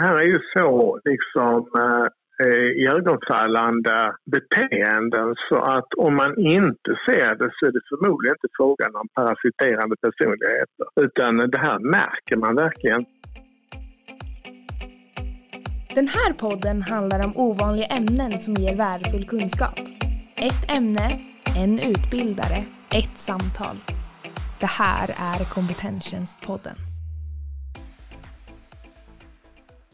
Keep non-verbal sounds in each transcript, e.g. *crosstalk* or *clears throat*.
det här är ju så liksom eh, eh iögonfallande beteenden så att om man inte ser det så är det förmodligen inte frågan om parasiterande personligheter utan det här märker man verkligen. Den här podden handlar om ovanliga ämnen som ger värdefull kunskap. Ett ämne, en utbildare, ett samtal. Det här är Kompetenstjänstpodden.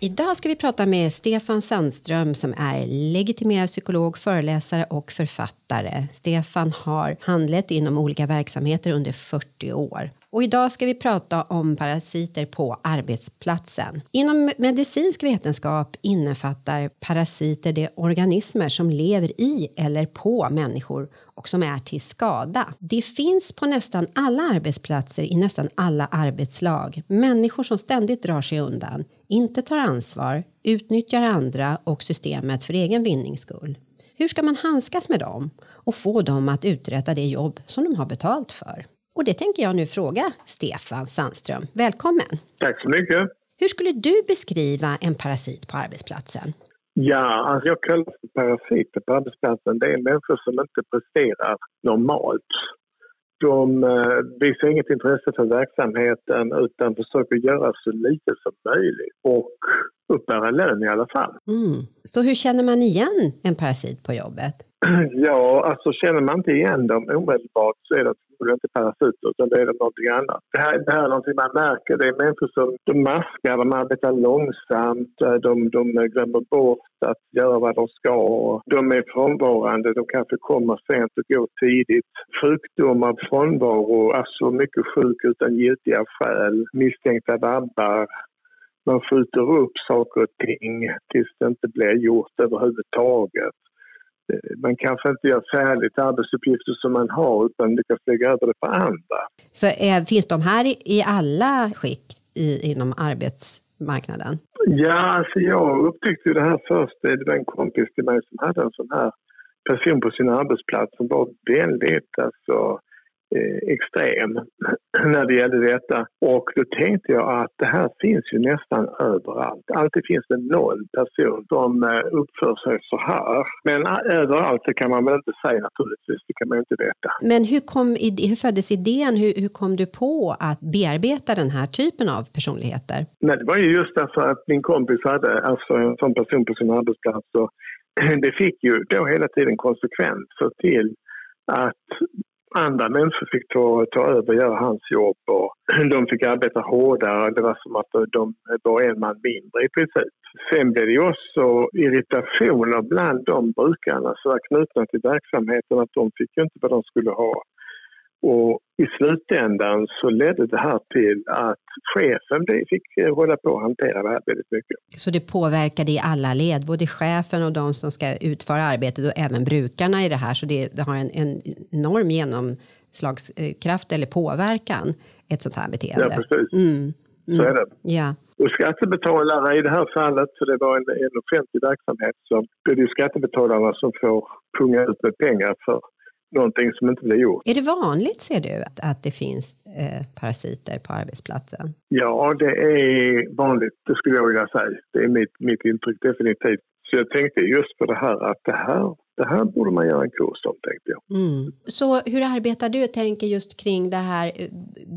Idag ska vi prata med Stefan Sandström som är legitimerad psykolog, föreläsare och författare. Stefan har handlett inom olika verksamheter under 40 år. Och idag ska vi prata om parasiter på arbetsplatsen. Inom medicinsk vetenskap innefattar parasiter de organismer som lever i eller på människor och som är till skada. Det finns på nästan alla arbetsplatser i nästan alla arbetslag. Människor som ständigt drar sig undan, inte tar ansvar, utnyttjar andra och systemet för egen vinnings skull. Hur ska man handskas med dem och få dem att uträtta det jobb som de har betalt för? Och det tänker jag nu fråga Stefan Sandström. Välkommen! Tack så mycket! Hur skulle du beskriva en parasit på arbetsplatsen? Ja, alltså jag kallar för parasiter på arbetsplatsen. Det är människor som inte presterar normalt. De eh, visar inget intresse för verksamheten utan försöker göra så lite som möjligt och uppbära lön i alla fall. Mm. Så hur känner man igen en parasit på jobbet? *clears throat* Ja, alltså känner man inte igen dem omedelbart så är det förmodligen inte parasiter utan det är någonting annat. Det här, det här är någonting man märker. Det är människor som de maskar, de arbetar långsamt, eh, de, de glömmer bort att göra vad de ska. De är frånvarande, de kanske kommer sent och går tidigt. Sjukdomar, frånvaro, alltså mycket sjuk utan giltiga skäl, misstänkta vabbar, man skjuter upp saker och ting tills det inte blir gjort överhuvudtaget. Eh, man kanske inte gör färdigt arbetsuppgifter som man har utan lyckas lägga över det på andra. Så är, finns de här i, i alla skick i, inom arbetsmarknaden? Ja, alltså jag upptäckte det här först. Det var en kompis till mig som hade en sån här person på sin arbetsplats som var väldigt alltså, Eh, extrem *clears throat* när det gällde detta. Och då tänkte jag att det här finns ju nästan överallt. Alltid finns det någon person som eh, uppför sig så här. Men eh, överallt det kan man väl inte säga naturligtvis, det kan man ju inte veta. Men hur, kom, hur föddes idén, hur, hur kom du på att bearbeta den här typen av personligheter? Nej, det var ju just därför att min kompis hade alltså en sån person på sin arbetsplats och *clears throat* det fick ju då hela tiden konsekvenser till att andra människor fick ta, ta över och göra hans jobb och *clears throat* de fick arbeta hårdare. Det var som att de var en man mindre i princip. Sen blev det ju också irritationer bland de brukarna som var knutna till verksamheten att de fick ju inte vad de skulle ha. Och i slutändan så ledde det här till att chefen fick hålla på att hantera det här väldigt mycket. Så det påverkade i alla led, både chefen och de som ska utföra arbetet och även brukarna i det här, så det har en, en enorm genomslagskraft eller påverkan, ett sånt här beteende. Ja, precis. Mm. Mm. Så är det. Ja. Och skattebetalare i det här fallet, för det var en, en offentlig verksamhet, så är det ju skattebetalarna som får punga ut med pengar för någonting som inte blir gjort. Är det vanligt, ser du, att, att det finns eh, parasiter på arbetsplatsen? Ja, det är vanligt, det skulle jag vilja säga. Det är mitt, mitt intryck definitivt. Så jag tänkte just på det här att det här, det här borde man göra en kurs om, tänkte jag. Mm. Så hur arbetar du? Tänker just kring det här,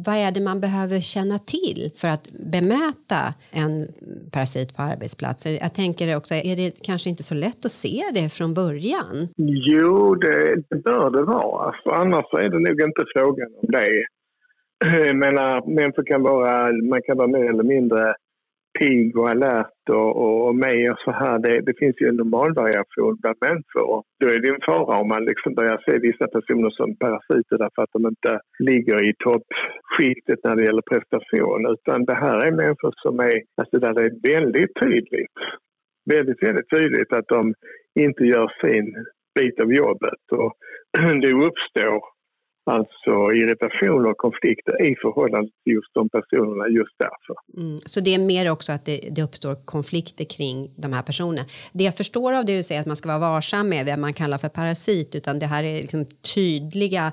vad är det man behöver känna till för att bemäta en parasit på arbetsplatsen? Jag tänker också, är det kanske inte så lätt att se det från början? Jo, det, det bör det vara, för annars är det nog inte frågan om det. *clears throat* Jag menar, människor kan vara, man kan vara mer eller mindre pigg och alert och, och, med och så här. Det, det finns ju en normalvariation bland människor. Då är det en fara om man liksom börjar se vissa personer som parasiter därför att de inte ligger i toppskiktet när det gäller prestation. Utan det här är människor som är, alltså där det är väldigt tydligt, väldigt, väldigt tydligt att de inte gör sin bit av jobbet. Och *clears throat* det uppstår alltså irritationer och konflikter i förhållande till just de personerna just därför. Mm. Så det är mer också att det, det, uppstår konflikter kring de här personerna. Det jag förstår av det du säger att man ska vara varsam med vad man kallar för parasit utan det här är liksom tydliga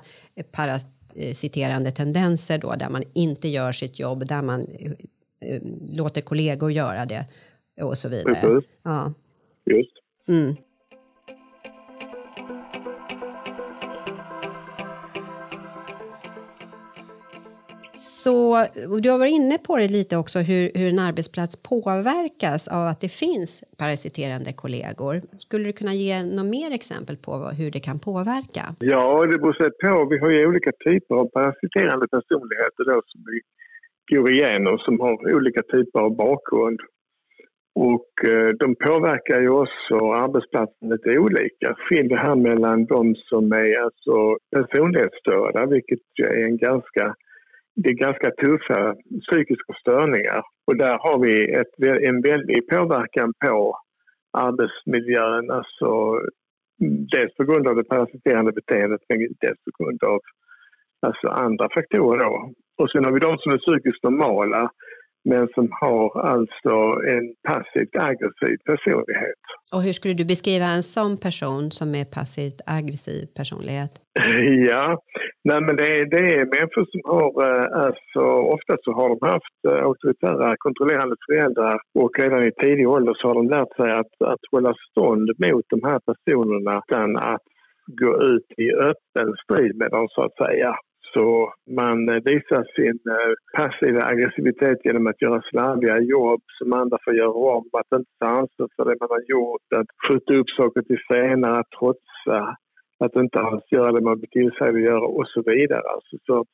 parasiterande tendenser då där man inte gör sitt jobb, där man eh, låter kollegor göra det och så vidare. Precis. Ja. Just. Mm. Så du har varit inne på det lite också, hur, hur en arbetsplats påverkas av att det finns parasiterande kollegor. Skulle du kunna ge några mer exempel på vad, hur det kan påverka? Ja, det beror sig på. Vi har ju olika typer av parasiterande personligheter då som vi går igenom som har olika typer av bakgrund. Och eh, de påverkar ju också arbetsplatsen lite olika. Skiljer här mellan de som är alltså personlighetsstörda, vilket är en ganska det är ganska tuffa psykiska störningar och där har vi ett, en väldig påverkan på arbetsmiljön. Alltså, mm, dels på grund av det parasiterande beteendet men dels på grund av alltså andra faktorer. Då. Och sen har vi de som är psykiskt normala men som har alltså en passivt aggressiv personlighet. Och hur skulle du beskriva en sån person som är passivt aggressiv personlighet? *laughs* Ja, nej men det, är, det är människor som har, eh, alltså ofta så har de haft eh, auktoritära kontrollerande föräldrar och redan i tidig ålder så har de lärt sig att, att hålla stånd mot de här personerna utan att gå ut i öppen strid med dem så att säga. Så man eh, visar sin eh, passiva aggressivitet genom att göra slarviga jobb som andra får göra om, att inte ta ansvar för det man har gjort, att skjuta upp saker till senare, att trotsa, att inte alls göra det man blir tillsagd att göra och så vidare. Alltså, så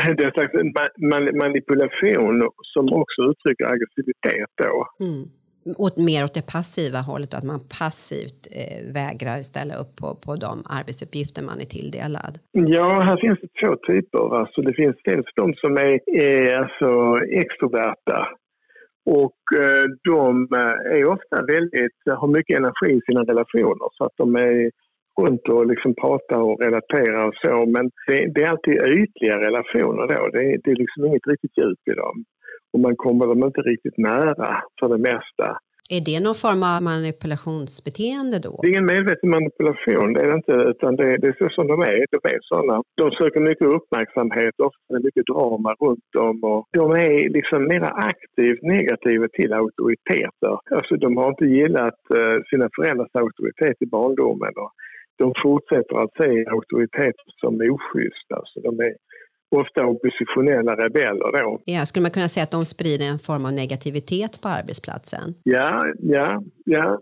*clears throat* det är en manipulation som också uttrycker aggressivitet då. Mm åt, mer åt det passiva hållet, att man passivt eh, vägrar ställa upp på, på de arbetsuppgifter man är tilldelad? Ja, här finns det två typer. Alltså, det finns dels de som är, är alltså extroverta och eh, de eh, är ofta väldigt, har mycket energi i sina relationer så att de är runt och liksom pratar och relaterar och så. Men det, det är alltid ytliga relationer då. Det, det är liksom inget riktigt djup i dem och man kommer dem inte riktigt nära för det mesta. Är det någon form av manipulationsbeteende då? Det är ingen medveten manipulation, det är det inte, utan det, det är så som de är. De är sådana. De söker mycket uppmärksamhet, ofta mycket drama runt dem och de är liksom mer aktivt negativa till auktoriteter. Alltså de har inte gillat uh, sina föräldrars auktoritet i barndomen och de fortsätter att se auktoriteter som oschyssta. Alltså de är ofta oppositionella rebeller då. Ja, skulle man kunna säga att de sprider en form av negativitet på arbetsplatsen? Ja, ja, ja.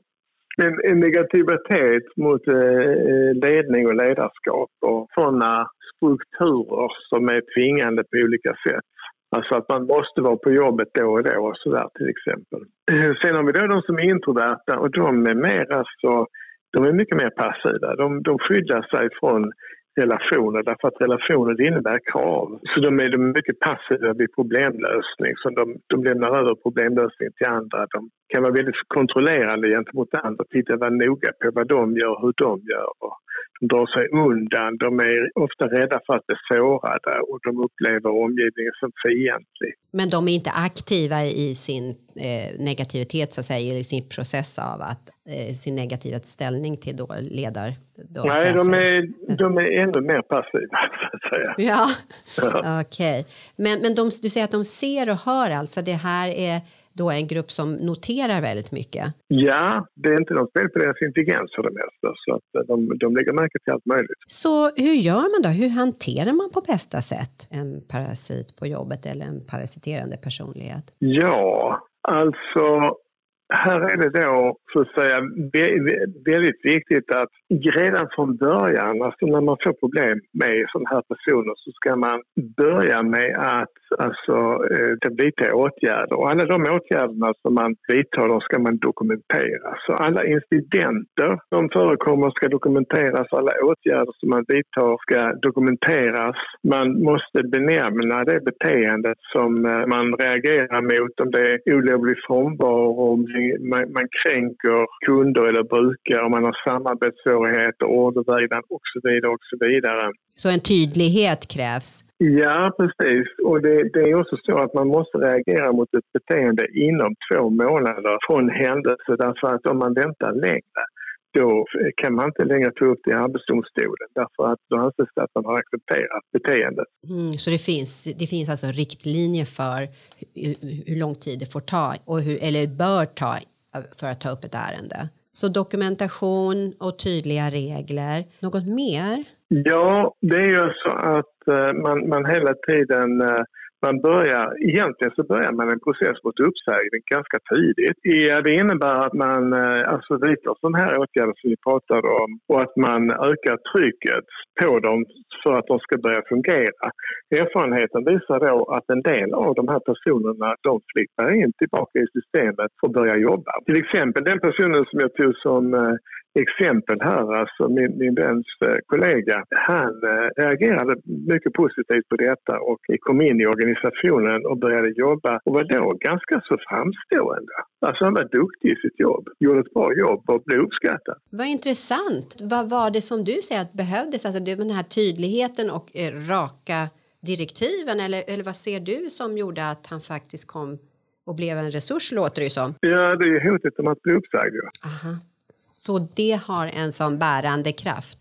En, en negativitet mot eh, ledning och ledarskap och sådana strukturer som är tvingande på olika sätt. Alltså att man måste vara på jobbet då och då och sådär till exempel. *clears throat* Sen har vi då de som är introverta och de är mer alltså, de är mycket mer passiva. De, de skyddar sig från relationer därför att relationer innebär krav. Så de är, de mycket passiva vid problemlösning. Så de, de lämnar över problemlösning till andra. De kan vara väldigt kontrollerande gentemot andra. Titta vara noga på vad de gör, hur de gör. Och de drar sig undan. De är ofta rädda för att bli sårade och de upplever omgivningen som fientlig. Men de är inte aktiva i sin eh, negativitet, så att säga, i sin process av att eh, sin negativa ställning till då ledar då Nej, de är, de är ännu mer passiva, *laughs* så att säga. Ja, ja. okej. Okay. Men, men de, du säger att de ser och hör alltså, det här är då en grupp som noterar väldigt mycket? Ja, det är inte på deras intelligens för det mesta, så att eh, de, de lägger märke till allt möjligt. Så hur gör man då? Hur hanterar man på bästa sätt en parasit på jobbet eller en parasiterande personlighet? Ja, alltså här är det då, så att säga, väldigt viktigt att redan från början, alltså när man får problem med sådana här personer så ska man börja med att alltså, eh, vidta åtgärder. Och alla de åtgärderna som man vidtar, de ska man dokumentera. Så alla incidenter som förekommer ska dokumenteras, alla åtgärder som man vidtar ska dokumenteras. Man måste benämna det beteendet som eh, man reagerar mot, om det är olovlig frånvaro, om man, man kränker kunder eller brukare, man har samarbetssvårigheter, ordervägran och så vidare och så vidare. Så en tydlighet krävs? Ja, precis. Och det, det, är också så att man måste reagera mot ett beteende inom två månader från händelse därför att om man väntar längre då kan man inte längre ta upp det i Arbetsdomstolen därför att då anses det att man har accepterat beteendet. Mm, så det finns, det finns alltså riktlinjer för hur, hur lång tid det får ta, och hur, eller bör ta för att ta upp ett ärende. Så dokumentation och tydliga regler. Något mer? Ja, det är ju så att eh, man, man hela tiden eh, man börjar, egentligen så börjar man en process mot uppsägning ganska tidigt. Det innebär att man eh, alltså vidtar sådana här åtgärder som vi pratade om och att man ökar trycket på dem för att de ska börja fungera. Erfarenheten visar då att en del av de här personerna de flyttar in tillbaka i systemet och börjar jobba. Till exempel den personen som jag tog som eh, exempel här, alltså min, min väns eh, kollega, han reagerade mycket positivt på detta och kom in i organisationen och började jobba och var då ganska så framstående. Alltså han var duktig i sitt jobb, gjorde ett bra jobb och blev uppskattad. Vad intressant. Vad var det som du säger att behövdes? Alltså den här tydligheten och eh, raka direktiven eller, eller vad ser du som gjorde att han faktiskt kom och blev en resurs låter det som? Ja, det är hotet om att bli uppsagd. Aha. Så det har en sån bärande kraft?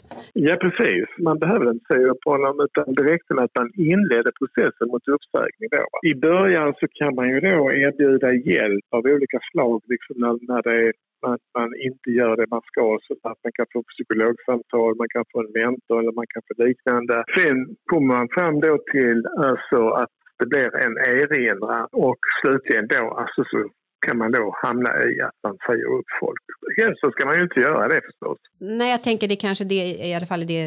Ja, precis. Man behöver inte säga upp honom utan det räckte med att man inledde processen mot uppsägning. Då. I början så kan man ju då erbjuda hjälp av olika slag liksom när, när det är man, man inte gör det man ska så att man kan få psykologsamtal, man kan få en mentor eller man kan få liknande. Sen kommer man fram då till alltså att det blir en erinran och slutligen då alltså så kan man då hamna i att man säger upp folk. Helst så ska man ju inte göra det förstås. Nej, jag tänker det kanske det, i alla fall i det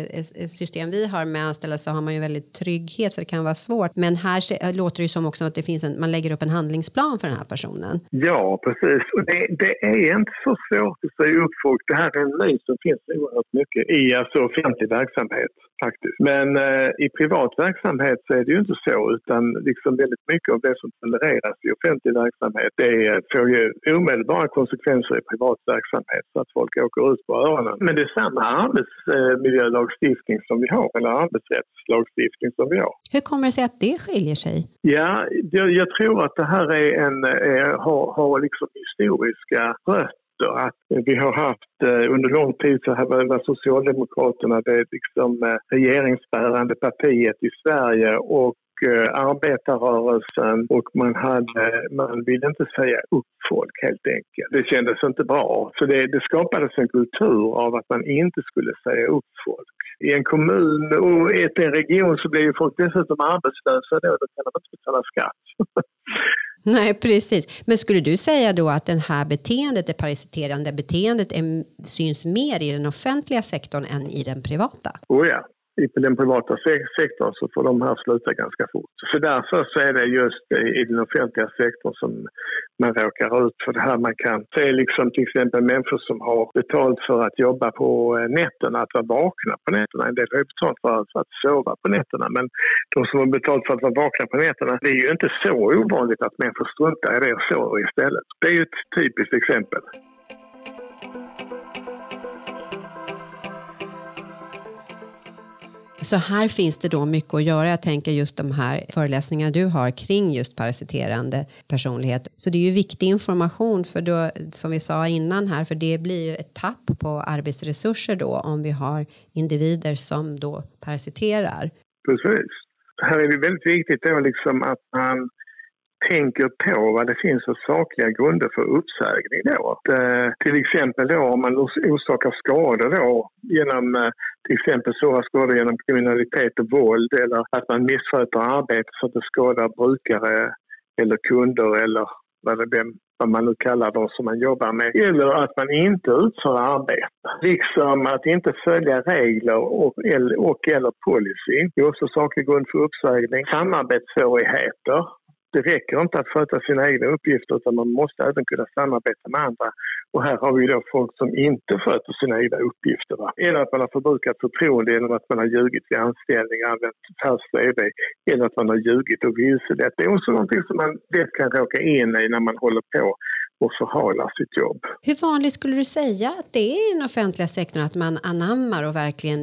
system vi har med anställda så har man ju väldigt trygghet så det kan vara svårt. Men här låter det ju som också att det finns en, man lägger upp en handlingsplan för den här personen. Ja, precis. Och det, det är inte så svårt att säga upp folk. Det här är en ny som finns oerhört mycket i alltså offentlig verksamhet faktiskt. Men eh, i privat verksamhet så är det ju inte så utan liksom väldigt mycket av det som tolereras i offentlig verksamhet det får ju omedelbara konsekvenser i privat verksamhet så att folk åker ut på öronen. Men det är samma arbetsmiljölagstiftning som vi har eller arbetsrättslagstiftning som vi har. Hur kommer det sig att det skiljer sig? Ja, jag, jag tror att det här är en, är, har, har liksom historiska rötter att vi har haft eh, under lång tid så var Socialdemokraterna det liksom eh, regeringsbärande partiet i Sverige och arbetarrörelsen och man, hade, man ville inte säga upp folk helt enkelt. Det kändes inte bra. Så det, det skapades en kultur av att man inte skulle säga upp folk. I en kommun och i en region så blir ju folk dessutom arbetslösa då, då kan de inte betala skatt. *laughs* Nej, precis. Men skulle du säga då att det här beteendet, det parasiterande beteendet, är, syns mer i den offentliga sektorn än i den privata? Oh ja, i den privata sektorn så får de här sluta ganska fort. Så därför så är det just i den offentliga sektorn som man råkar ut för det här. Man kan se liksom till exempel människor som har betalt för att jobba på eh, nätterna, att vara vakna på nätterna. En del har ju betalt för att sova på nätterna men de som har betalt för att vara vakna på nätterna, det är ju inte så ovanligt att människor struntar i det och sover istället. Det är ju ett typiskt exempel. Så här finns det då mycket att göra. Jag tänker just de här föreläsningarna du har kring just parasiterande personlighet. Så det är ju viktig information för då, som vi sa innan här, för det blir ju ett tapp på arbetsresurser då om vi har individer som då parasiterar. Precis. Här är det väldigt viktigt då liksom att man tänker på vad det finns för sakliga grunder för uppsägning då. Att, eh, till exempel då om man orsakar skador då genom eh, till exempel svåra skador genom kriminalitet och våld eller att man missköter arbetet så att det skadar brukare eller kunder eller vad, det, vad man nu kallar de som man jobbar med. Eller att man inte utför arbete. Liksom att inte följa regler och, och eller policy. Det är också saklig grund för uppsägning. Samarbetssvårigheter det räcker inte att sköta sina egna uppgifter utan man måste även kunna samarbeta med andra. Och här har vi då folk som inte sköter sina egna uppgifter. Va? Eller att man har förbrukat förtroende genom att man har ljugit vid anställning, använt falskt CV eller att man har ljugit och vilselett. Det är också någonting som man lätt kan råka in i när man håller på och förhalar sitt jobb. Hur vanligt skulle du säga att det är i den offentliga sektorn att man anammar och verkligen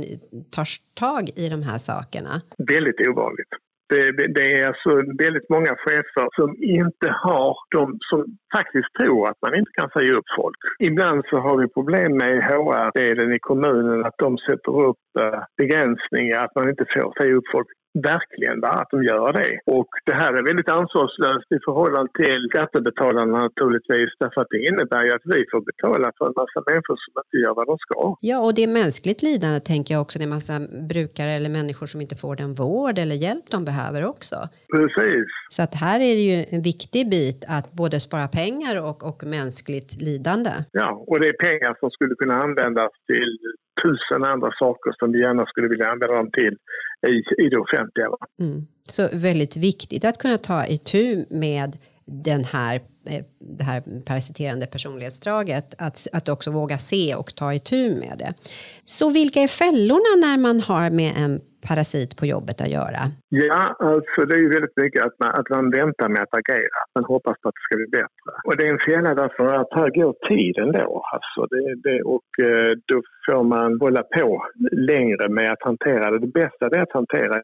tar tag i de här sakerna? Väldigt ovanligt. Det, det, är alltså väldigt många chefer som inte har de som faktiskt tror att man inte kan säga upp folk. Ibland så har vi problem med HR-delen i kommunen att de sätter upp eh, begränsningar att man inte får säga upp folk verkligen va, att de gör det. Och det här är väldigt ansvarslöst i förhållande till skattebetalarna naturligtvis därför att det innebär ju att vi får betala för en massa människor som inte gör vad de ska. Ja, och det är mänskligt lidande tänker jag också. Det är massa brukare eller människor som inte får den vård eller hjälp de behöver också. Precis. Så att här är det ju en viktig bit att både spara pengar och, och mänskligt lidande. Ja, och det är pengar som skulle kunna användas till tusen andra saker som vi gärna skulle vilja använda dem till i, i det offentliga. Mm. Så väldigt viktigt att kunna ta itu med den här, det här parasiterande personlighetsdraget, att, att också våga se och ta itu med det. Så vilka är fällorna när man har med en parasit på jobbet att göra? Ja, alltså det är ju väldigt mycket att man, att man väntar med att agera. Man hoppas på att det ska bli bättre. Och det är en fälla därför att här går tiden då. Alltså det, det, och eh, då får man hålla på längre med att hantera det. Det bästa är att hantera,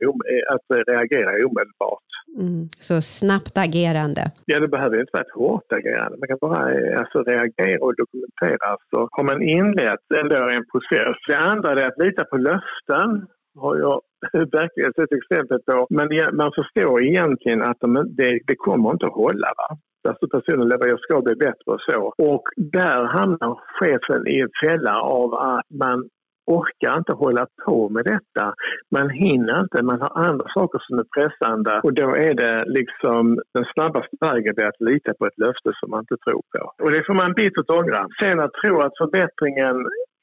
att reagera omedelbart. Mm. Så snabbt agerande? Ja, det behöver inte vara ett hårt. Man kan bara eh, alltså, reagera och dokumentera. Så har man inlett ändå en process. Det andra är att lita på löften har jag *laughs* verkligen sett exempel på. Men man förstår egentligen att de, det, det kommer inte att hålla. Va? Alltså personen lever, jag ska bli bättre och så. Och där hamnar chefen i en fälla av att man orkar inte hålla på med detta. Man hinner inte, man har andra saker som är pressande och då är det liksom den snabbaste vägen att lita på ett löfte som man inte tror på. Och det får man bittert ångra. Sen att tro att förbättringen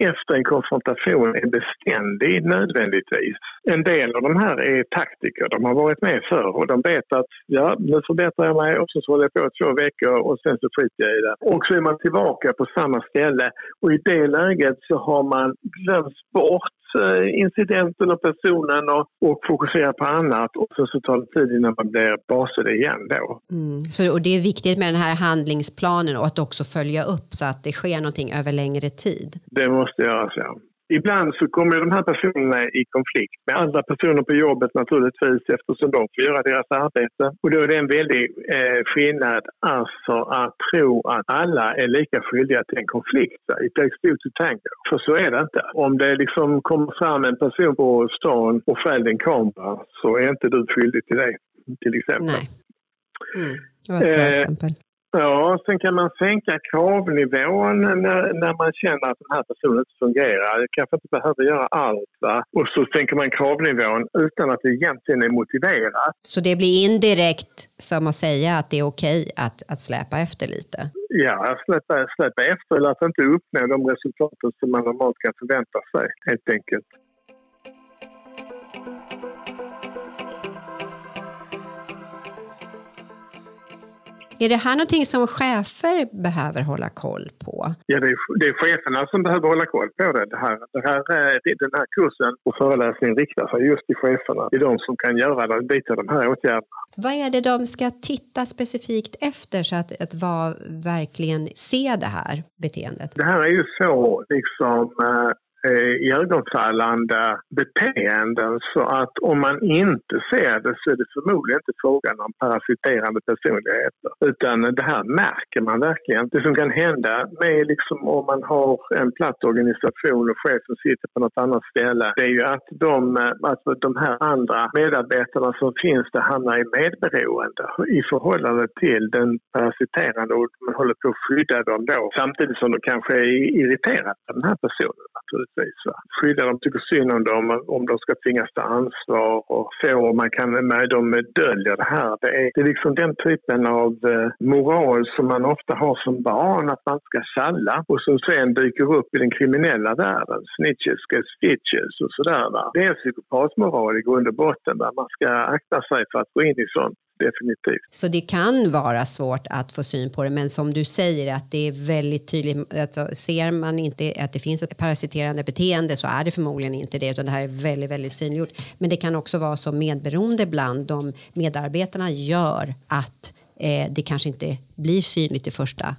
efter en konfrontation är beständig nödvändigtvis. En del av de här är taktiker, de har varit med förr och de vet att ja, nu förbättrar jag mig och så håller jag på två veckor och sen så skiter jag i det. Och så är man tillbaka på samma ställe och i det läget så har man glömt bort eh, incidenten och personen och, och fokuserar på annat och sen så tar det tid innan man blir basad igen då. Mm. Så, och det är viktigt med den här handlingsplanen och att också följa upp så att det sker någonting över längre tid? Det måste göras, ja. Ibland så kommer de här personerna i konflikt med andra personer på jobbet naturligtvis eftersom de får göra deras arbete. Och då är det en väldig eh, skillnad alltså att tro att alla är lika skyldiga till en konflikt. It takes two to tango. För så är det inte. Om det liksom kommer fram en person på stan och stjäl din kamera så är inte du skyldig till det, till exempel. Nej. Mm. Det var ett bra eh, exempel. Ja, sen kan man sänka kravnivån när, när man känner att den här personen inte fungerar. Jag kanske inte behöver göra allt. Va? Och så sänker man kravnivån utan att det egentligen är motiverat. Så det blir indirekt som att säga att det är okej att, att släpa efter lite? Ja, släppa, släppa efter eller att inte uppnå de resultaten som man normalt kan förvänta sig, helt enkelt. Är det här någonting som chefer behöver hålla koll på? Ja, det är, det är cheferna som behöver hålla koll på det. det, här, det här, den här kursen och föreläsningen riktar sig just till cheferna. Det är de som kan göra det, vidta de här åtgärderna. Vad är det de ska titta specifikt efter så att, att var, verkligen se det här beteendet? Det här är ju så liksom Eh, iögonfallande beteenden. Så att om man inte ser det så är det förmodligen inte frågan om parasiterande personligheter. Utan det här märker man verkligen. Det som kan hända med liksom om man har en platt organisation och chefen sitter på något annat ställe det är ju att de, alltså de här andra medarbetarna som finns där hamnar i medberoende i förhållande till den parasiterande och man håller på att skydda dem då samtidigt som de kanske är irriterade på den här personen naturligtvis. Va? Skydda dem, tycker synd om dem, om de ska tvingas ta ansvar och så man kan med dem dölja det här. Det är, det är liksom den typen av eh, moral som man ofta har som barn, att man ska tjalla och som sen dyker upp i den kriminella världen. Snitches get stitches och sådär. Va? Det är psykopatmoral i grund och botten. Va? Man ska akta sig för att gå in i sånt definitivt. Så det kan vara svårt att få syn på det, men som du säger att det är väldigt tydligt, alltså, ser man inte att det finns ett parasiterande beteende så är det förmodligen inte det, utan det här är väldigt, väldigt synliggjort. Men det kan också vara så medberoende bland de medarbetarna gör att eh, det kanske inte blir synligt i första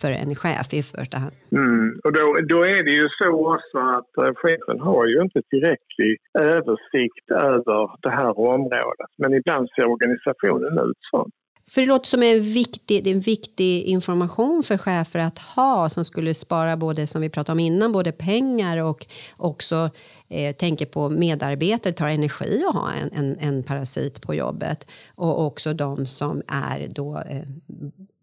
för en chef i första hand. Mm. Och då, då är det ju så också att eh, chefen har ju inte tillräcklig översikt över det här området. Men ibland ser organisationen ut så. För det låter som en viktig, det är en viktig information för chefer att ha som skulle spara både, som vi pratade om innan, både pengar och också eh, tänker på medarbetare, tar energi att ha en, en, en, parasit på jobbet och också de som är då eh,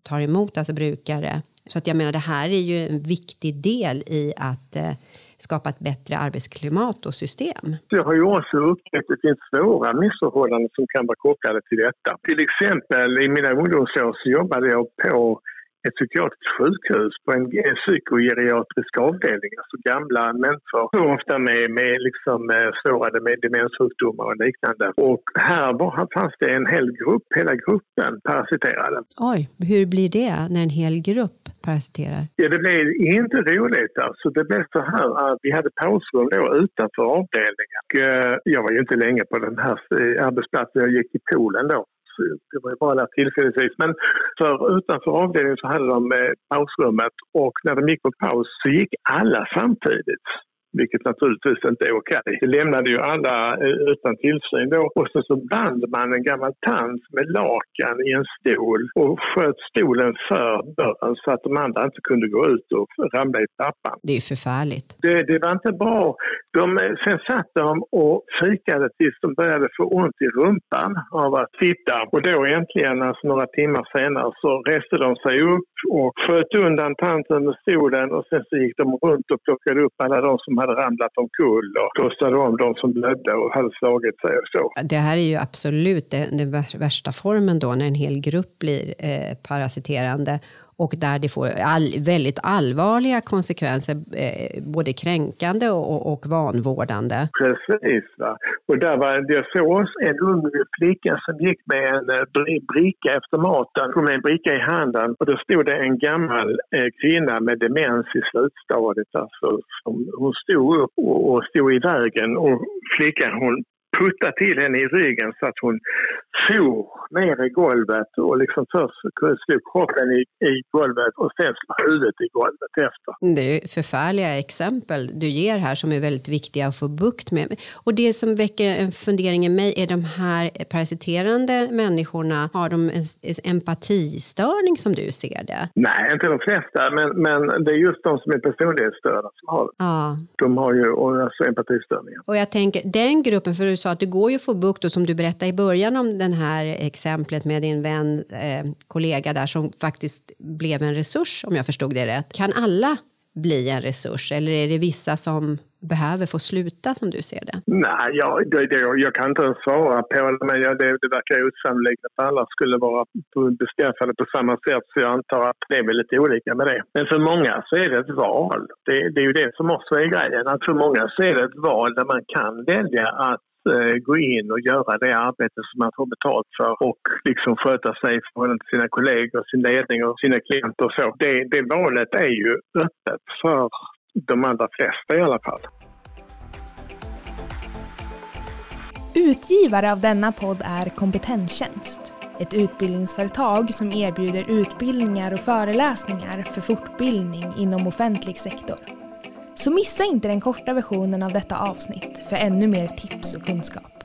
tar emot, alltså brukare. Så att jag menar, det här är ju en viktig del i att eh, skapa ett bättre arbetsklimat och system. Jag har ju också upptäckt att det finns svåra missförhållanden som kan vara kopplade till detta. Till exempel i mina ungdomsår så jobbade jag på ett psykiatriskt sjukhus på en psykogeriatrisk avdelning, alltså gamla människor, ofta med, med liksom, eh, svåra demenssjukdomar och liknande. Och här, var, fanns det en hel grupp, hela gruppen parasiterade. Oj, hur blir det när en hel grupp parasiterar? Ja, det blev inte roligt alltså. Det blev så här att vi hade pausrum då utanför avdelningen. Och, eh, jag var ju inte länge på den här eh, arbetsplatsen, jag gick i poolen då det var ju bara där tillfälligtvis. Men för utanför avdelningen så hade de eh, pausrummet och när de gick på paus så gick alla samtidigt vilket naturligtvis inte är okej. Okay. Det lämnade ju alla eh, utan tillsyn då och så, så band man en gammal tant med lakan i en stol och sköt stolen för dörren så att de andra inte kunde gå ut och ramla i trappan. Det är förfärligt. Det, det var inte bra. De, sen satt de och fikade tills de började få ont i rumpan av att titta och då äntligen, alltså några timmar senare, så reste de sig upp och sköt undan tanten med stolen och sen så gick de runt och plockade upp alla de som hade hade ramlat omkull och krossade om de som blödde och hade slagit sig och så. Det här är ju absolut den värsta formen då när en hel grupp blir eh, parasiterande och där det får all, väldigt allvarliga konsekvenser, eh, både kränkande och, och vanvårdande. Precis. Va? Och där var, jag såg en ung flicka som gick med en eh, bricka efter maten, hon med en bricka i handen och då stod det en gammal eh, kvinna med demens i slutstadiet. Alltså, som, hon stod upp och, och stod i vägen och flickan hon putta till henne i ryggen så att hon for ner i golvet och liksom först slog kroppen i, i golvet och sen slog huvudet i golvet efter. Det är förfärliga exempel du ger här som är väldigt viktiga att få bukt med. Och det som väcker en fundering i mig, är de här parasiterande människorna, har de en empatistörning som du ser det? Nej, inte de flesta, men, men det är just de som är personlighetsstörda som har det. Ja. De har ju alltså empatistörningar. Och jag tänker, den gruppen, för du sa att det går ju att få bukt och som du berättade i början om den här exemplet med din vän, eh, kollega där som faktiskt blev en resurs om jag förstod det rätt. Kan alla bli en resurs eller är det vissa som behöver få sluta som du ser det? Nej, jag, det, det, jag kan inte svara på det, men jag, det, det verkar osannolikt att alla skulle vara beskaffade på samma sätt, så jag antar att det är väl lite olika med det. Men för många så är det ett val. Det, det är ju det som också är grejen, att för många så är det ett val där man kan välja att Eh, gå in och göra det arbete som man får betalt för och liksom sköta sig i förhållande till sina kollegor, sin ledning och sina klienter och så. Det, det valet är ju öppet för de allra flesta i alla fall. Utgivare av denna podd är Kompetenstjänst. Ett utbildningsföretag som erbjuder utbildningar och föreläsningar för fortbildning inom offentlig sektor. Så missa inte den korta versionen av detta avsnitt för ännu mer tips och kunskap.